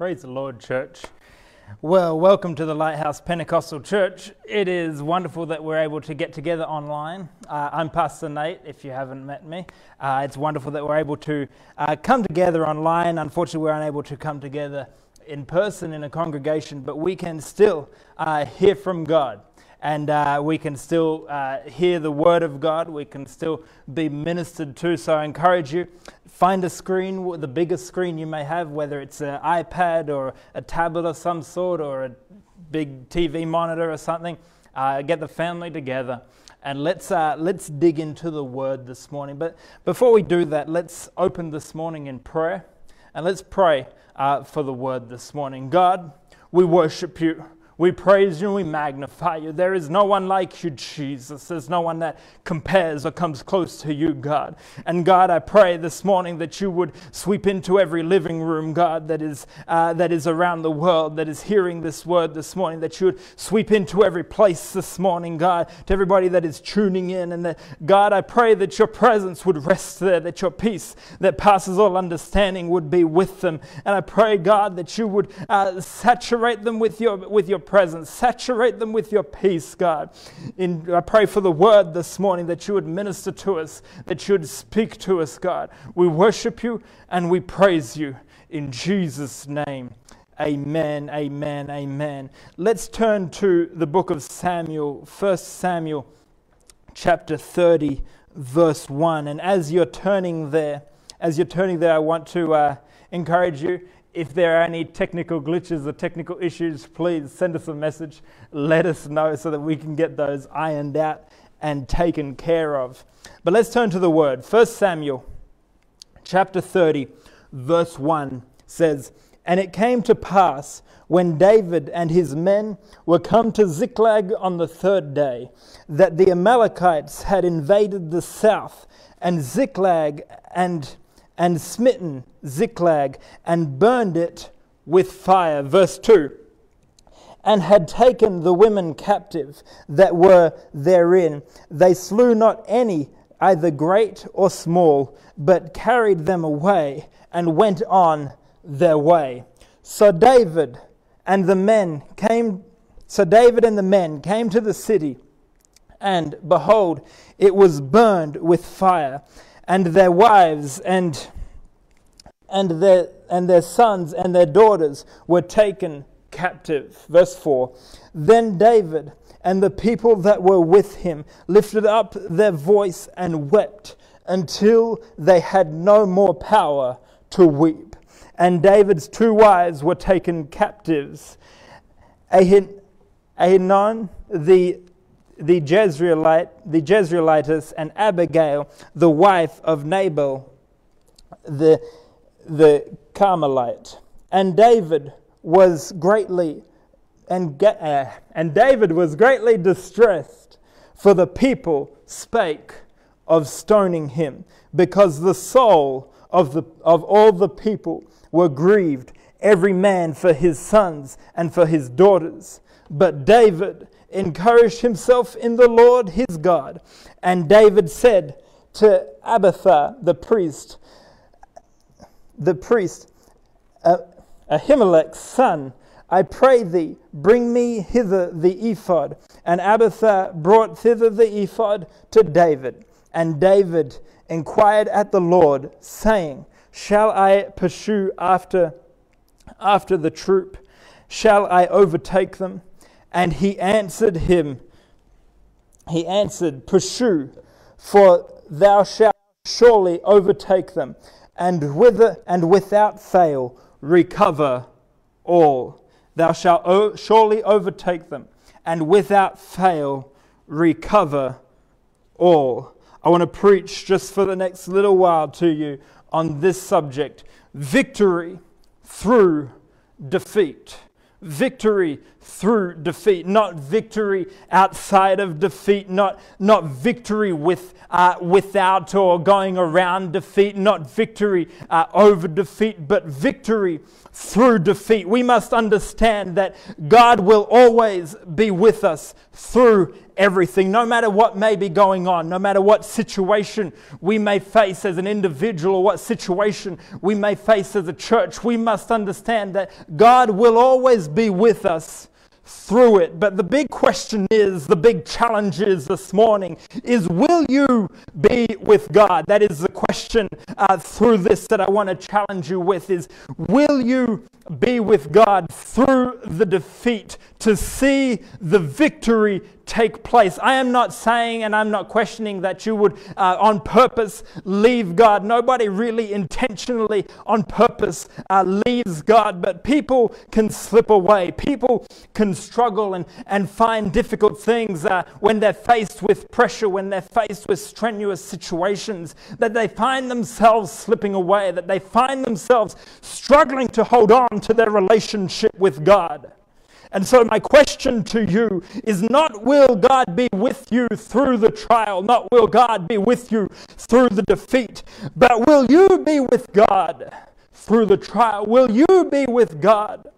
Praise the Lord, church. Well, welcome to the Lighthouse Pentecostal Church. It is wonderful that we're able to get together online. Uh, I'm Pastor Nate, if you haven't met me. Uh, it's wonderful that we're able to uh, come together online. Unfortunately, we're unable to come together in person in a congregation, but we can still uh, hear from God and uh, we can still uh, hear the word of God. We can still be ministered to. So I encourage you, find a screen, the biggest screen you may have, whether it's an iPad or a tablet of some sort or a big TV monitor or something. Uh, get the family together and let's, uh, let's dig into the word this morning. But before we do that, let's open this morning in prayer and let's pray uh, for the word this morning. God, we worship you. We praise you and we magnify you. There is no one like you, Jesus. There's no one that compares or comes close to you, God. And God, I pray this morning that you would sweep into every living room, God, that is, uh, that is around the world, that is hearing this word this morning, that you would sweep into every place this morning, God, to everybody that is tuning in. And that, God, I pray that your presence would rest there, that your peace that passes all understanding would be with them. And I pray, God, that you would uh, saturate them with your, with your presence. Saturate them with your peace, God. In, I pray for the word this morning that you would minister to us, that you would speak to us, God. We worship you and we praise you in Jesus' name. Amen, amen, amen. Let's turn to the book of Samuel, 1 Samuel chapter 30, verse 1. And as you're turning there, as you're turning there, I want to uh, encourage you if there are any technical glitches or technical issues, please send us a message. Let us know so that we can get those ironed out and taken care of. But let's turn to the word. 1 Samuel chapter 30, verse 1 says, And it came to pass when David and his men were come to Ziklag on the third day that the Amalekites had invaded the south, and Ziklag and and smitten Ziklag and burned it with fire. Verse 2 and had taken the women captive that were therein. They slew not any, either great or small, but carried them away and went on their way. So David and the men came. So David and the men came to the city, and behold, it was burned with fire and their wives and, and, their, and their sons and their daughters were taken captive. Verse 4 Then David and the people that were with him lifted up their voice and wept until they had no more power to weep. And David's two wives were taken captives. Ahinoam, the the Jezreelite, the Jezreelitess, and Abigail, the wife of Nabal, the, the Carmelite. And David was greatly and, uh, and David was greatly distressed, for the people spake of stoning him, because the soul of, the, of all the people were grieved, every man for his sons and for his daughters. But David encouraged himself in the Lord his God. And David said to Abiathar the priest, the priest, uh, Ahimelech's son, I pray thee, bring me hither the ephod. And Abiathar brought thither the ephod to David. And David inquired at the Lord, saying, Shall I pursue after, after the troop? Shall I overtake them? And he answered him, He answered, Pursue, for thou shalt surely overtake them, and, with, and without fail recover all. Thou shalt o- surely overtake them, and without fail recover all. I want to preach just for the next little while to you on this subject victory through defeat victory through defeat, not victory outside of defeat, not, not victory with, uh, without or going around defeat, not victory uh, over defeat, but victory through defeat. We must understand that God will always be with us through everything, no matter what may be going on, no matter what situation we may face as an individual or what situation we may face as a church, we must understand that God will always be with us through it. But the big question is, the big challenge is this morning, is will you be with God? That is the question uh, through this that I want to challenge you with is, will you be with God through the defeat to see the victory take place. I am not saying and I'm not questioning that you would uh, on purpose leave God. Nobody really intentionally on purpose uh, leaves God, but people can slip away. People can struggle and, and find difficult things uh, when they're faced with pressure, when they're faced with strenuous situations, that they find themselves slipping away, that they find themselves struggling to hold on to their relationship with God. And so, my question to you is not will God be with you through the trial, not will God be with you through the defeat, but will you be with God through the trial? Will you be with God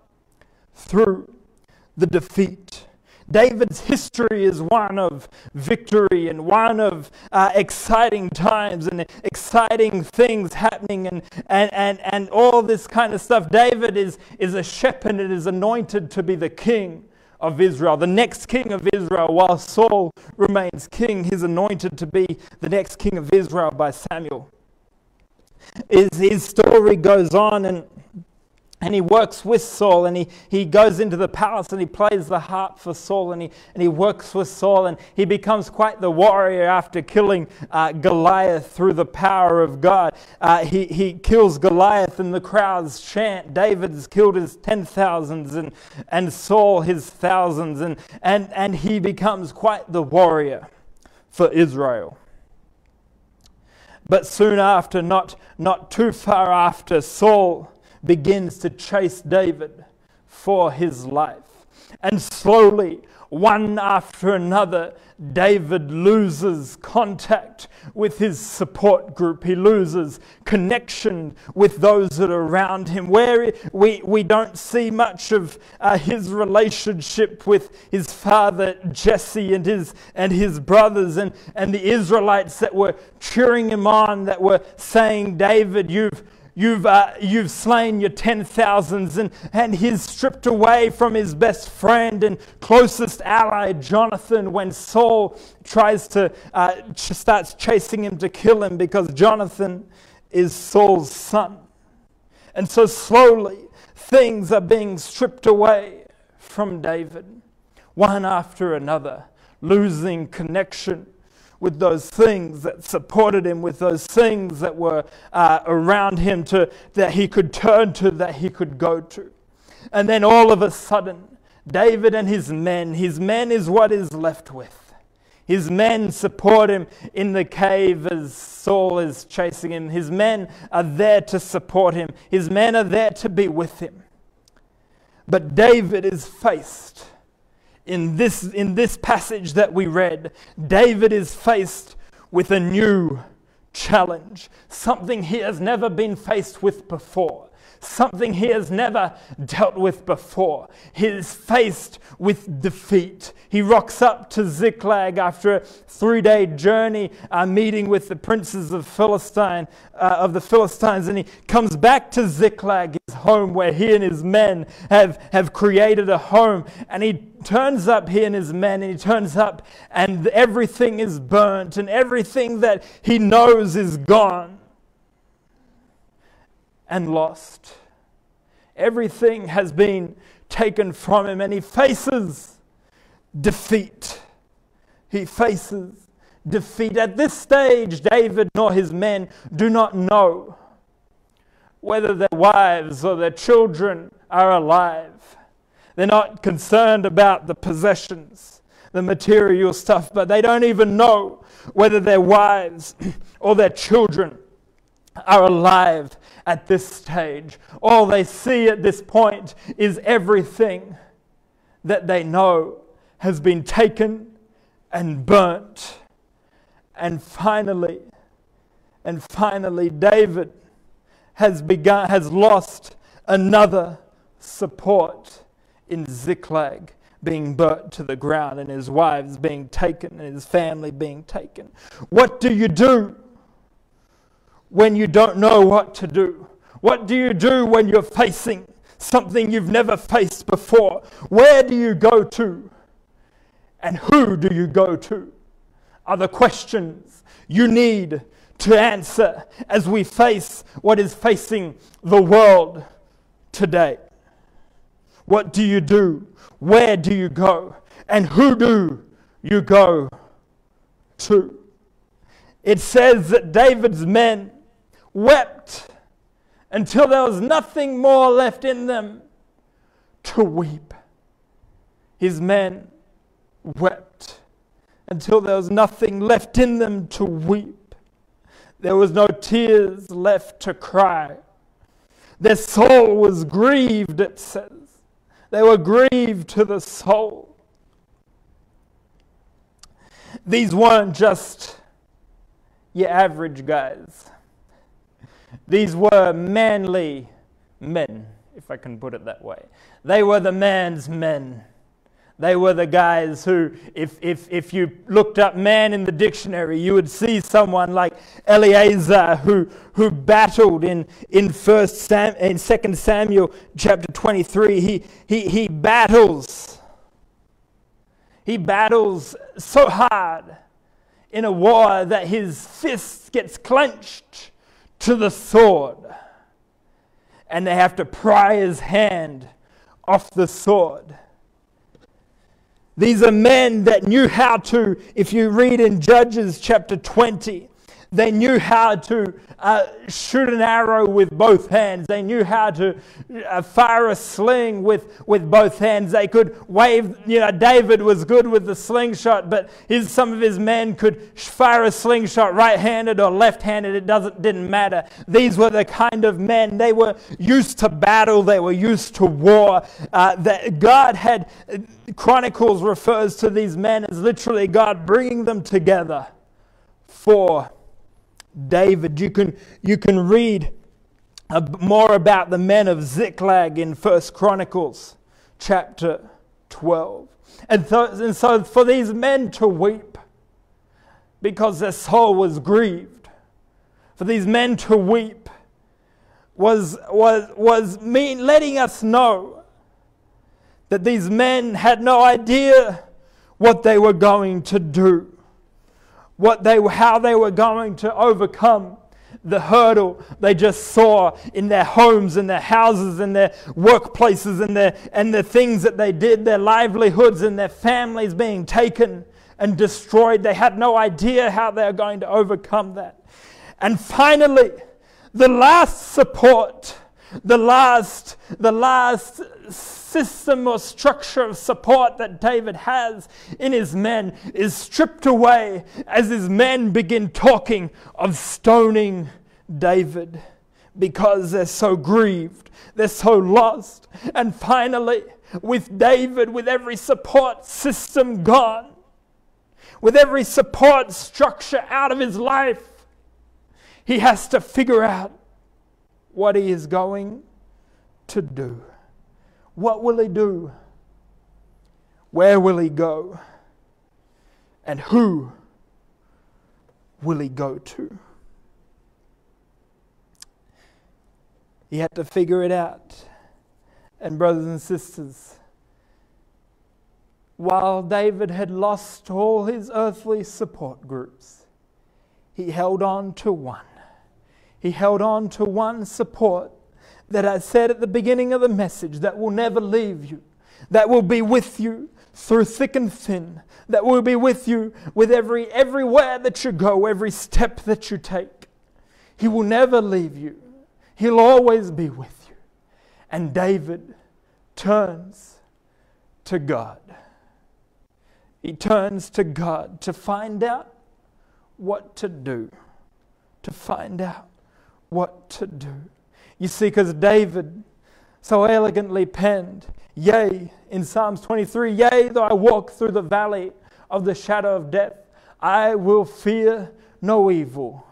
through the defeat? David's history is one of victory and one of uh, exciting times and exciting things happening and, and, and, and all this kind of stuff. David is, is a shepherd and is anointed to be the king of Israel, the next king of Israel. While Saul remains king, he's anointed to be the next king of Israel by Samuel. His, his story goes on and and he works with Saul and he, he goes into the palace and he plays the harp for Saul and he, and he works with Saul and he becomes quite the warrior after killing uh, Goliath through the power of God. Uh, he, he kills Goliath and the crowds chant, David's killed his ten thousands and, and Saul his thousands and, and, and he becomes quite the warrior for Israel. But soon after, not, not too far after, Saul begins to chase David for his life. And slowly, one after another, David loses contact with his support group. He loses connection with those that are around him. Where we, we don't see much of uh, his relationship with his father Jesse and his, and his brothers and, and the Israelites that were cheering him on, that were saying, David, you've You've, uh, you've slain your ten thousands, and, and he's stripped away from his best friend and closest ally, Jonathan, when Saul tries to, uh, starts chasing him to kill him because Jonathan is Saul's son. And so slowly, things are being stripped away from David, one after another, losing connection with those things that supported him, with those things that were uh, around him to, that he could turn to, that he could go to. And then all of a sudden, David and his men, his men is what is left with. His men support him in the cave as Saul is chasing him. His men are there to support him. His men are there to be with him. But David is faced in this, in this passage that we read, David is faced with a new challenge, something he has never been faced with before something he has never dealt with before. He is faced with defeat. He rocks up to Ziklag after a three day journey, uh, meeting with the princes of Philistine, uh, of the Philistines, and he comes back to Ziklag, his home, where he and his men have, have created a home. And he turns up, he and his men, and he turns up, and everything is burnt, and everything that he knows is gone and lost. Everything has been taken from him, and he faces defeat. He faces defeat. At this stage, David nor his men do not know whether their wives or their children are alive. They're not concerned about the possessions, the material stuff, but they don't even know whether their wives or their children are alive at this stage. All they see at this point is everything that they know has been taken and burnt. And finally, and finally, David has begun, has lost another support in Ziklag being burnt to the ground and his wives being taken and his family being taken. What do you do when you don't know what to do? What do you do when you're facing something you've never faced before? Where do you go to? And who do you go to? Are the questions you need to answer as we face what is facing the world today. What do you do? Where do you go? And who do you go to? It says that David's men wept until there was nothing more left in them to weep. His men wept until there was nothing left in them to weep. There was no tears left to cry. Their soul was grieved, it says. They were grieved to the soul. These weren't just your average guys. These were manly men, if I can put it that way. They were the man's men. They were the guys who, if, if, if you looked up man in the dictionary, you would see someone like Eleazar who, who battled in, in, first Sam, in 2 Samuel chapter 23. He, he, he battles. He battles so hard in a war that his fist gets clenched to the sword. And they have to pry his hand off the sword. These are men that knew how to, if you read in Judges chapter 20, they knew how to uh, shoot an arrow with both hands. They knew how to uh, fire a sling with, with both hands. They could wave, you know, David was good with the slingshot, but his, some of his men could fire a slingshot right handed or left handed. It doesn't, didn't matter. These were the kind of men. They were used to battle, they were used to war. Uh, that God had, Chronicles refers to these men as literally God bringing them together for David. You can, you can read more about the men of Ziklag in First Chronicles chapter 12. And so, and so for these men to weep because their soul was grieved, for these men to weep was, was, was mean, letting us know that these men had no idea what they were going to do what they, how they were going to overcome the hurdle they just saw in their homes and their houses and their workplaces and, their, and the things that they did, their livelihoods and their families being taken and destroyed. They had no idea how they were going to overcome that. And finally, the last support, the last, the last system or structure of support that David has in his men is stripped away as his men begin talking of stoning David because they're so grieved, they're so lost. And finally, with David, with every support system gone, with every support structure out of his life, he has to figure out what he is going to do. What will he do? Where will he go? And who will he go to? He had to figure it out. And, brothers and sisters, while David had lost all his earthly support groups, he held on to one. He held on to one support that I said at the beginning of the message that will never leave you, that will be with you through thick and thin, that will be with you with every everywhere that you go, every step that you take. He will never leave you. He'll always be with you. And David turns to God. He turns to God to find out what to do. To find out what to do. You see, because David so elegantly penned, Yea, in Psalms 23, Yea, though I walk through the valley of the shadow of death, I will fear no evil,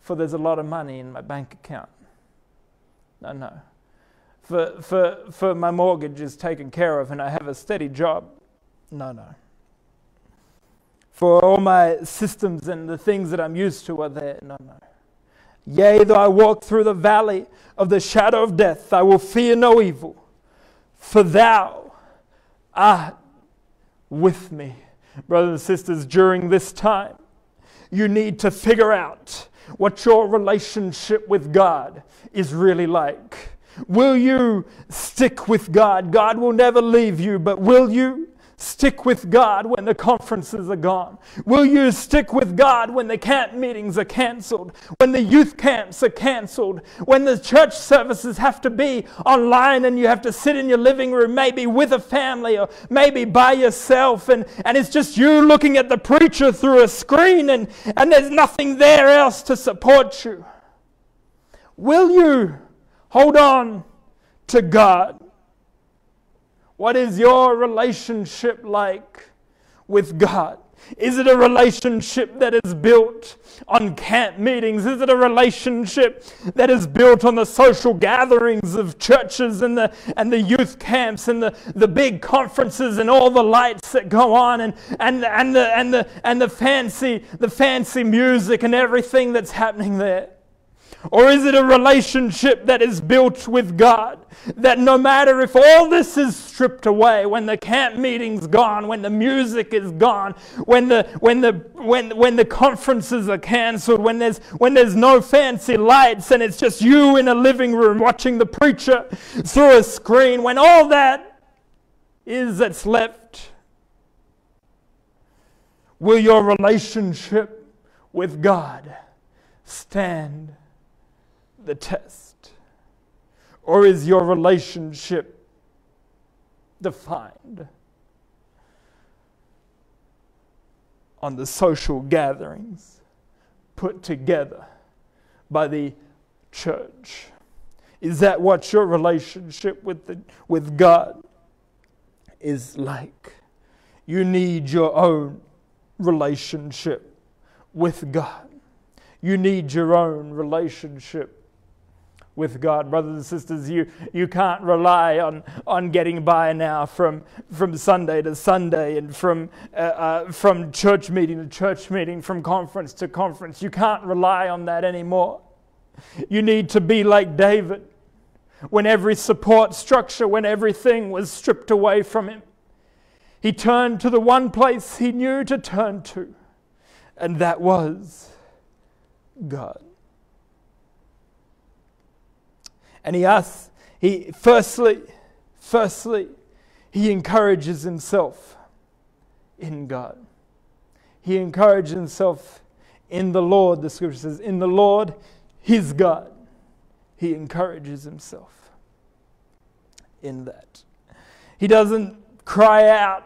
for there's a lot of money in my bank account. No, no. for, for, for my mortgage is taken care of and I have a steady job. No, no. For all my systems and the things that I'm used to are there. No, no. Yea, though I walk through the valley of the shadow of death, I will fear no evil, for thou art with me. Brothers and sisters, during this time, you need to figure out what your relationship with God is really like. Will you stick with God? God will never leave you, but will you stick with God when the conferences are gone? Will you stick with God when the camp meetings are cancelled? When the youth camps are cancelled? When the church services have to be online and you have to sit in your living room, maybe with a family or maybe by yourself, and, and it's just you looking at the preacher through a screen and, and there's nothing there else to support you? Will you? Hold on to God. What is your relationship like with God? Is it a relationship that is built on camp meetings? Is it a relationship that is built on the social gatherings of churches and the, and the youth camps and the, the big conferences and all the lights that go on and, and, and, the, and, the, and the, fancy, the fancy music and everything that's happening there? Or is it a relationship that is built with God? That no matter if all this is stripped away, when the camp meeting's gone, when the music is gone, when the, when the, when, when the conferences are cancelled, when there's, when there's no fancy lights and it's just you in a living room watching the preacher through a screen, when all that is that's left, will your relationship with God stand? The test? Or is your relationship defined on the social gatherings put together by the church? Is that what your relationship with, the, with God is like? You need your own relationship with God. You need your own relationship with God. Brothers and sisters, you, you can't rely on, on getting by now from, from Sunday to Sunday and from, uh, uh, from church meeting to church meeting, from conference to conference. You can't rely on that anymore. You need to be like David when every support structure, when everything was stripped away from him. He turned to the one place he knew to turn to, and that was God. And he asks, he firstly, firstly, he encourages himself in God. He encourages himself in the Lord, the scripture says, in the Lord, his God. He encourages himself in that. He doesn't cry out,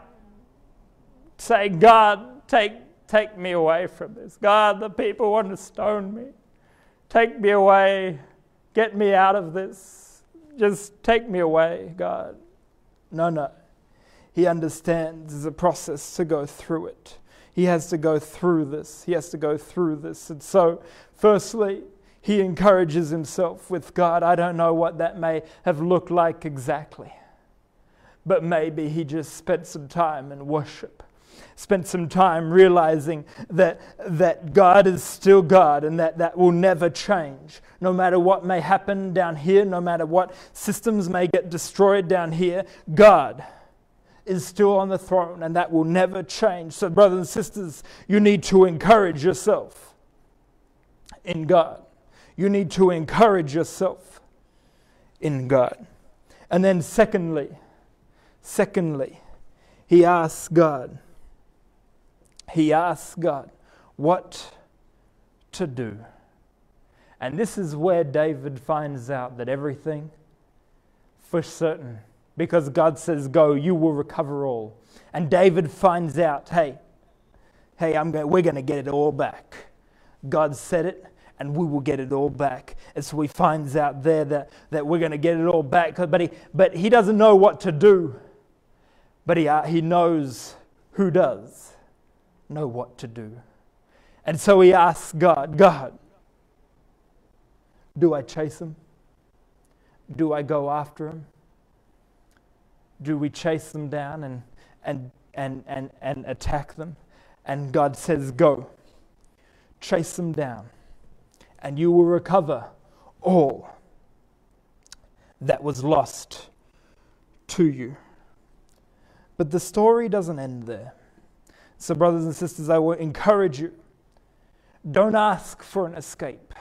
say, God, take, take me away from this. God, the people want to stone me. Take me away Get me out of this. Just take me away, God. No, no. He understands there's a process to go through it. He has to go through this. He has to go through this. And so, firstly, he encourages himself with God. I don't know what that may have looked like exactly, but maybe he just spent some time in worship spent some time realizing that, that God is still God and that that will never change. No matter what may happen down here, no matter what systems may get destroyed down here, God is still on the throne and that will never change. So, brothers and sisters, you need to encourage yourself in God. You need to encourage yourself in God. And then, secondly, secondly, he asks God, he asks God what to do. And this is where David finds out that everything for certain, because God says, Go, you will recover all. And David finds out, hey, hey, I'm going, we're going to get it all back. God said it, and we will get it all back. And so he finds out there that, that we're going to get it all back. But he, but he doesn't know what to do, but he, uh, he knows who does know what to do. And so he asks God, God, do I chase him? Do I go after them? Do we chase them down and, and, and, and, and attack them? And God says, Go, chase them down, and you will recover all that was lost to you. But the story doesn't end there. So, brothers and sisters, I will encourage you don't ask for an escape.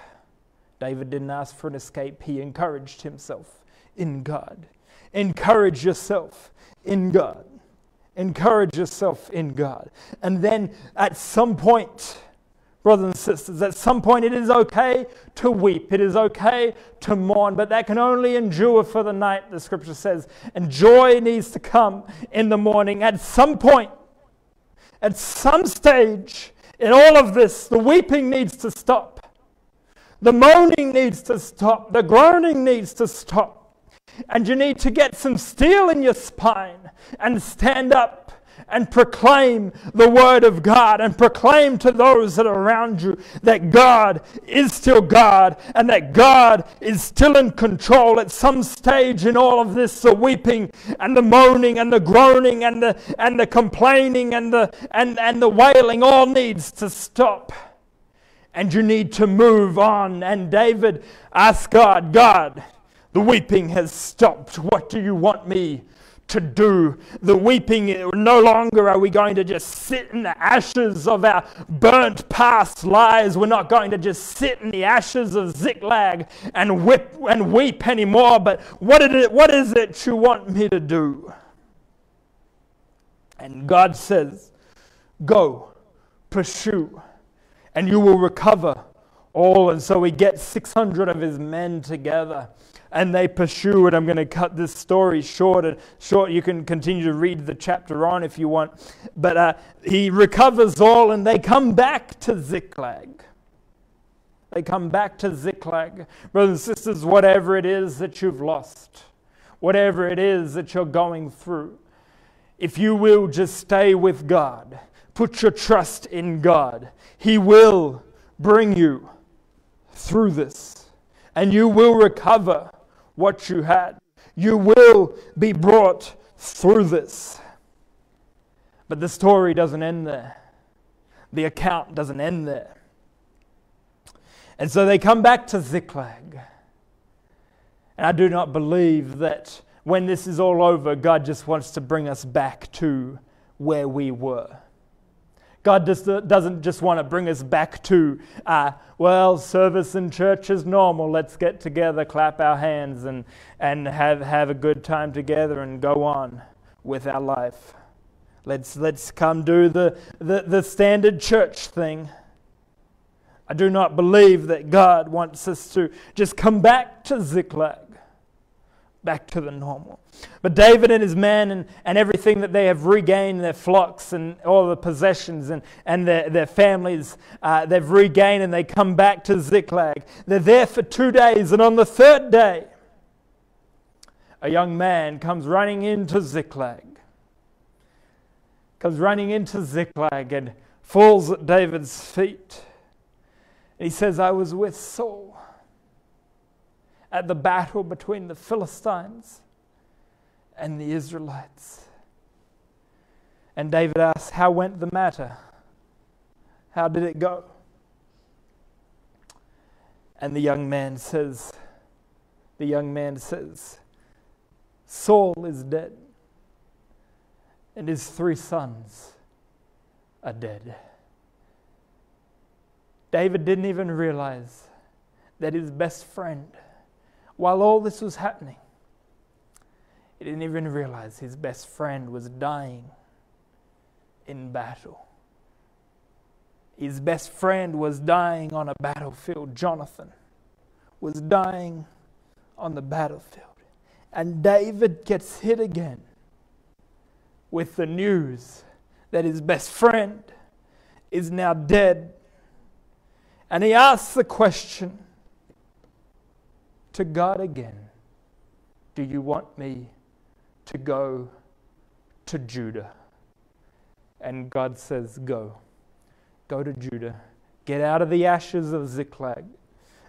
David didn't ask for an escape, he encouraged himself in God. Encourage yourself in God. Encourage yourself in God. And then at some point, brothers and sisters, at some point it is okay to weep, it is okay to mourn, but that can only endure for the night, the scripture says. And joy needs to come in the morning. At some point, at some stage in all of this, the weeping needs to stop. The moaning needs to stop. The groaning needs to stop. And you need to get some steel in your spine and stand up and proclaim the word of God and proclaim to those that are around you that God is still God and that God is still in control at some stage in all of this the weeping and the moaning and the groaning and the and the complaining and the and, and the wailing all needs to stop. And you need to move on. And David asked God God the weeping has stopped. What do you want me to do. The weeping, no longer are we going to just sit in the ashes of our burnt past lives. We're not going to just sit in the ashes of Ziklag and whip and weep anymore. But what it, what is it you want me to do? And God says, Go, pursue, and you will recover all. And so he gets 600 of his men together and they pursue it. I'm going to cut this story short. And short, you can continue to read the chapter on if you want. But uh, he recovers all, and they come back to Ziklag. They come back to Ziklag. Brothers and sisters, whatever it is that you've lost, whatever it is that you're going through, if you will just stay with God, put your trust in God, He will bring you through this and you will recover what you had. You will be brought through this. But the story doesn't end there, the account doesn't end there. And so they come back to Ziklag. And I do not believe that when this is all over, God just wants to bring us back to where we were. God just doesn't just want to bring us back to, uh, well, service in church is normal. Let's get together, clap our hands, and, and have, have a good time together and go on with our life. Let's, let's come do the, the, the standard church thing. I do not believe that God wants us to just come back to Ziklag back to the normal. But David and his men and, and everything that they have regained, their flocks and all the possessions and, and their, their families, uh, they've regained and they come back to Ziklag. They're there for two days, and on the third day, a young man comes running into Ziklag. Comes running into Ziklag and falls at David's feet. he says, I was with Saul at the battle between the Philistines and the Israelites. And David asks, How went the matter? How did it go? And the young man says, The young man says, Saul is dead, and his three sons are dead. David didn't even realize that his best friend while all this was happening, he didn't even realize his best friend was dying in battle. His best friend was dying on a battlefield. Jonathan was dying on the battlefield. And David gets hit again with the news that his best friend is now dead. And he asks the question to God again Do you want me to go to Judah? And God says, Go. Go to Judah. Get out of the ashes of Ziklag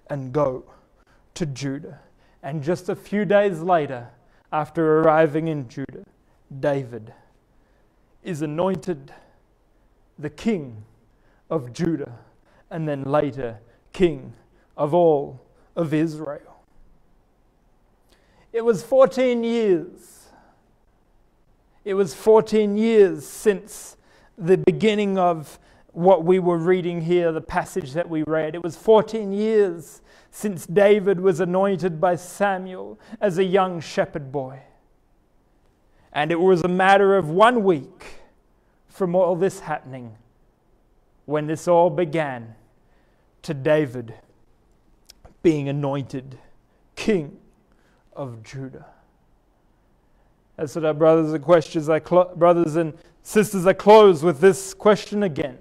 and go to Judah. And just a few days later, after arriving in Judah, David is anointed the king of Judah and then later king of all of Israel. It was 14 years. It was 14 years since the beginning of what we were reading here, the passage that we read. It was 14 years since David was anointed by Samuel as a young shepherd boy. And it was a matter of one week from all this happening when this all began to David being anointed king of Judah. And so, our brothers and questions, I cl- brothers and sisters, I close with this question again: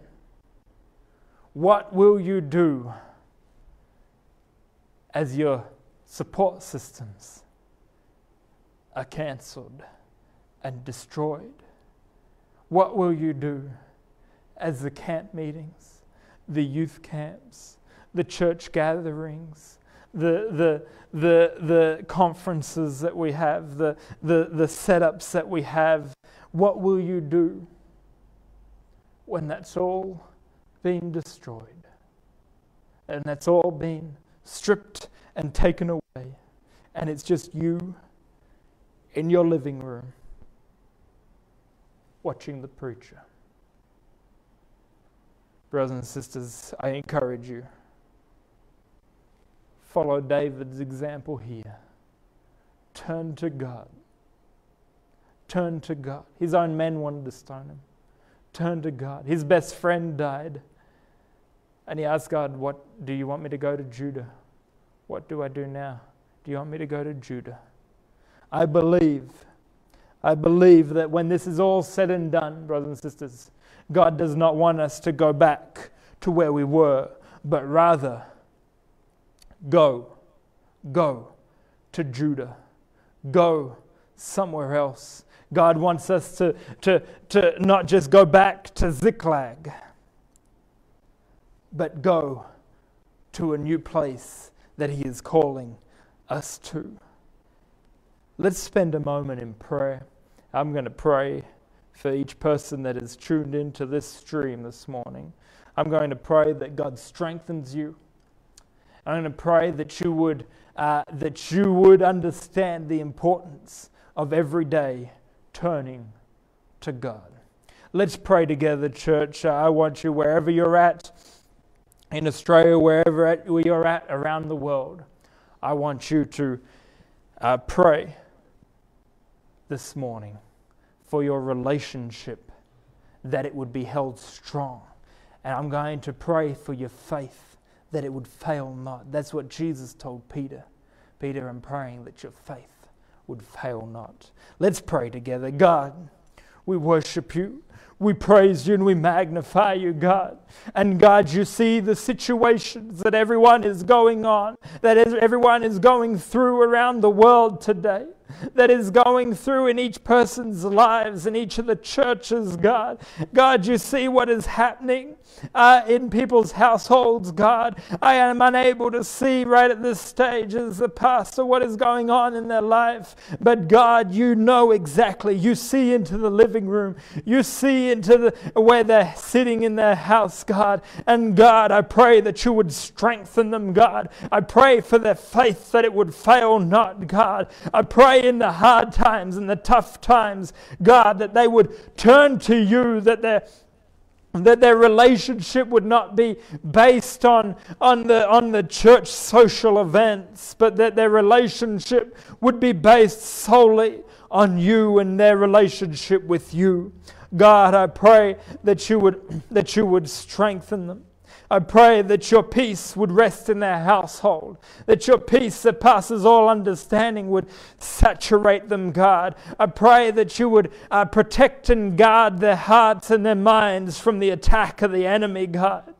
What will you do as your support systems are cancelled and destroyed? What will you do as the camp meetings, the youth camps, the church gatherings, the, the, the, the conferences that we have, the, the, the setups that we have? What will you do when that's all been destroyed? And that's all been stripped and taken away, and it's just you in your living room watching the preacher. Brothers and sisters, I encourage you. Follow David's example here. Turn to God. Turn to God. His own men wanted to stone him. Turn to God. His best friend died. And he asked God, What do you want me to go to Judah? What do I do now? Do you want me to go to Judah? I believe I believe that when this is all said and done, brothers and sisters, God does not want us to go back to where we were, but rather go, go to Judah, go somewhere else. God wants us to, to, to not just go back to Ziklag, but go to a new place that He is calling us to. Let's spend a moment in prayer. I'm going to pray for each person that is tuned into this stream this morning. I'm going to pray that God strengthens you. I'm going to pray that you would, uh, that you would understand the importance of every day turning to God. Let's pray together, church. Uh, I want you, wherever you're at, in Australia, wherever at, you're at around the world, I want you to uh, pray this morning for your relationship that it would be held strong. And I'm going to pray for your faith that it would fail not. That's what Jesus told Peter. Peter, I'm praying that your faith would fail not. Let's pray together. God, we worship you. We praise you and we magnify you, God. And God, you see the situations that everyone is going on, that everyone is going through around the world today that is going through in each person's lives, in each of the churches, God. God, you see what is happening uh, in people's households, God. I am unable to see right at this stage as a pastor what is going on in their life. But God, you know exactly. You see into the living room, you see into the, where they're sitting in their house, God. And God, I pray that you would strengthen them, God. I pray for their faith that it would fail not, God. I pray in the hard times and the tough times, God, that they would turn to you, that their that their relationship would not be based on, on, the, on the church social events, but that their relationship would be based solely on you and their relationship with you. God, I pray that you would, that you would strengthen them. I pray that your peace would rest in their household, that your peace that passes all understanding would saturate them, God. I pray that you would uh, protect and guard their hearts and their minds from the attack of the enemy, God.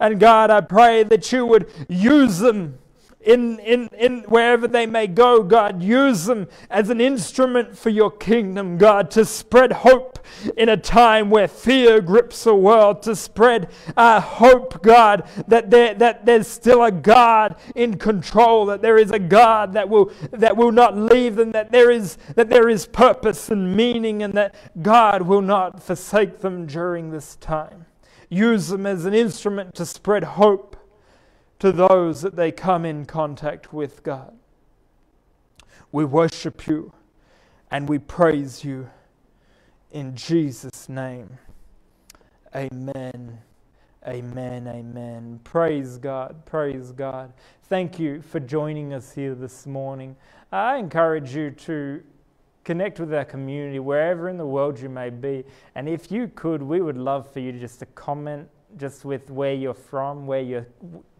And God, I pray that you would use them in, in, in wherever they may go, God. Use them as an instrument for your kingdom, God, to spread hope in a time where fear grips the world, to spread uh, hope, God, that, there, that there's still a God in control, that there is a God that will, that will not leave them, that there, is, that there is purpose and meaning, and that God will not forsake them during this time. Use them as an instrument to spread hope to those that they come in contact with, God. We worship you and we praise you in Jesus' name. Amen. Amen. Amen. Praise God. Praise God. Thank you for joining us here this morning. I encourage you to connect with our community wherever in the world you may be. And if you could, we would love for you just to comment just with where you're from, where you're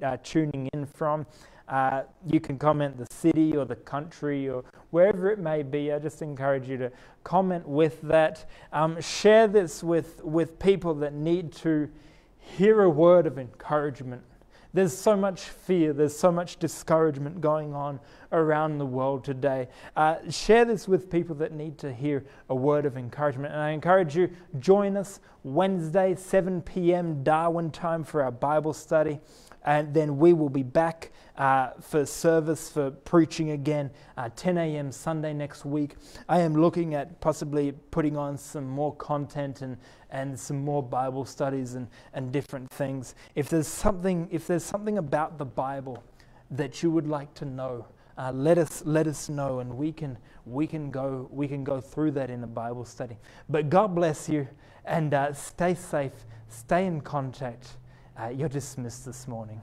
uh, tuning in from. Uh, you can comment the city or the country or wherever it may be. I just encourage you to comment with that. Um, share this with, with people that need to hear a word of encouragement. There's so much fear, there's so much discouragement going on around the world today. Uh, share this with people that need to hear a word of encouragement. And I encourage you, join us Wednesday, 7 p.m. Darwin time for our Bible study. And then we will be back uh, for service, for preaching again, uh, 10 a.m. Sunday next week. I am looking at possibly putting on some more content and, and some more Bible studies and, and different things. If there's something, if there's something about the Bible that you would like to know, uh, let us let us know, and we can we can go we can go through that in a Bible study. But God bless you, and uh, stay safe, stay in contact. Uh, you're dismissed this morning.